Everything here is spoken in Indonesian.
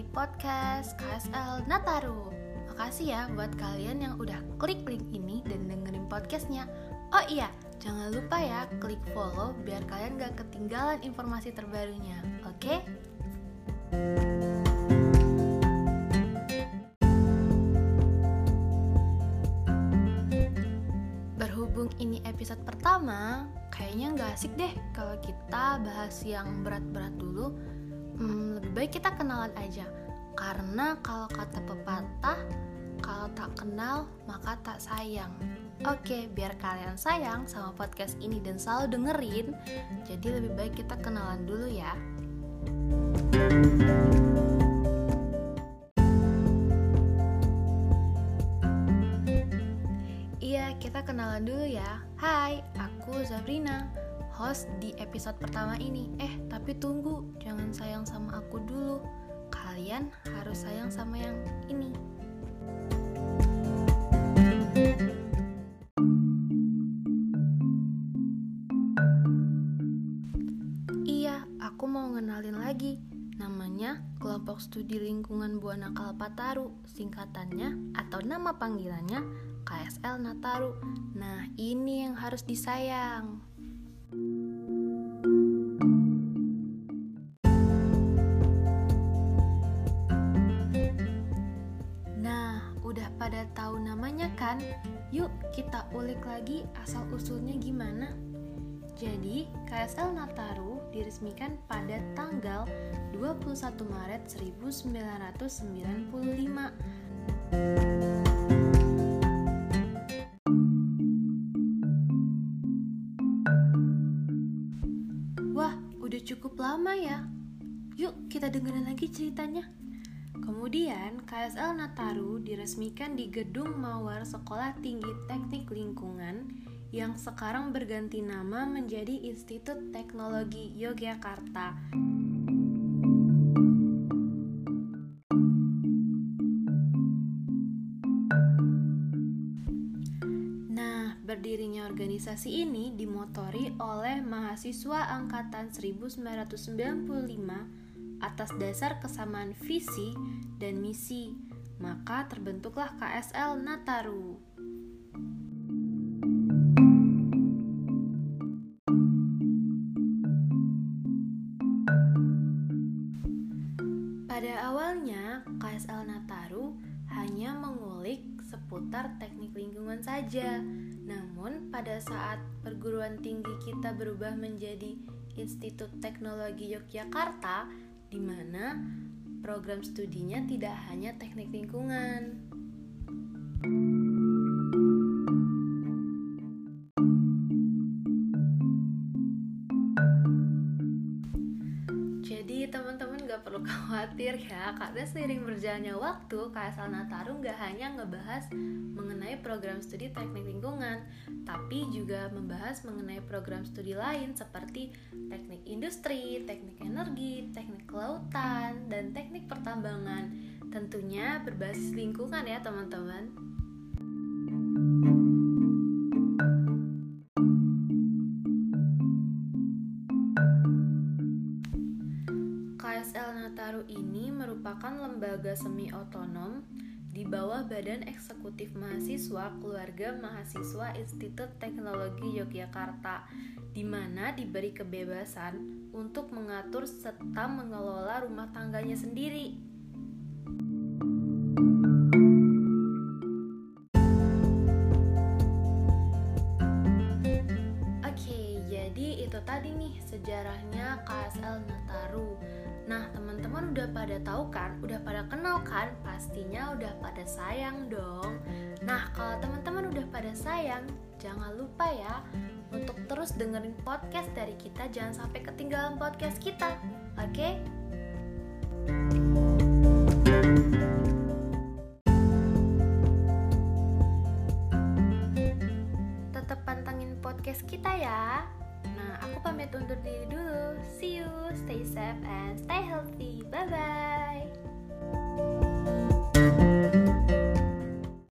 di podcast KSL Nataru. Makasih ya buat kalian yang udah klik link ini dan dengerin podcastnya. Oh iya, jangan lupa ya klik follow biar kalian gak ketinggalan informasi terbarunya. Oke? Berhubung ini episode pertama, kayaknya nggak asik deh kalau kita bahas yang berat-berat dulu. Hmm, lebih baik kita kenalan aja. Karena kalau kata pepatah, kalau tak kenal maka tak sayang. Oke, biar kalian sayang sama podcast ini dan selalu dengerin, jadi lebih baik kita kenalan dulu ya. Iya, kita kenalan dulu ya. Hai, aku Zabrina, host di episode pertama ini. Eh, tapi tunggu, jangan sayang sama aku dulu. Kalian harus sayang sama yang ini. Iya, aku mau ngenalin lagi. Namanya Kelompok Studi Lingkungan Buana Kalpataru, singkatannya atau nama panggilannya KSL Nataru. Nah, ini yang harus disayang. Kan? Yuk kita ulik lagi asal-usulnya gimana. Jadi, KSL Nataru diresmikan pada tanggal 21 Maret 1995 Wah, udah cukup lama ya. Yuk, kita dengerin lagi ceritanya. Kemudian, KSL Nataru diresmikan di Gedung Mawar Sekolah Tinggi Teknik Lingkungan yang sekarang berganti nama menjadi Institut Teknologi Yogyakarta. Nah, berdirinya organisasi ini dimotori oleh mahasiswa angkatan 1995 atas dasar kesamaan visi dan misi. Maka terbentuklah KSL Nataru. Pada awalnya, KSL Nataru hanya mengulik seputar teknik lingkungan saja. Namun, pada saat perguruan tinggi kita berubah menjadi Institut Teknologi Yogyakarta, di mana program studinya tidak hanya teknik lingkungan. Perlu khawatir ya. Karena seiring berjalannya waktu KSL Nataru gak hanya ngebahas mengenai program studi teknik lingkungan Tapi juga membahas mengenai program studi lain Seperti teknik industri, teknik energi, teknik kelautan, dan teknik pertambangan. Tentunya berbasis lingkungan ya teman-teman ini merupakan lembaga semi otonom di bawah Badan Eksekutif Mahasiswa Keluarga Mahasiswa Institut Teknologi Yogyakarta di mana diberi kebebasan untuk mengatur serta mengelola rumah tangganya sendiri. Oke, jadi itu tadi nih sejarahnya udah pada tahu kan? Udah pada kenal kan? Pastinya udah pada sayang dong. Nah, kalau teman-teman udah pada sayang, jangan lupa ya untuk terus dengerin podcast dari kita. Jangan sampai ketinggalan podcast kita. Oke? Tetap pamit undur diri dulu. See you, stay safe and stay healthy. Bye bye.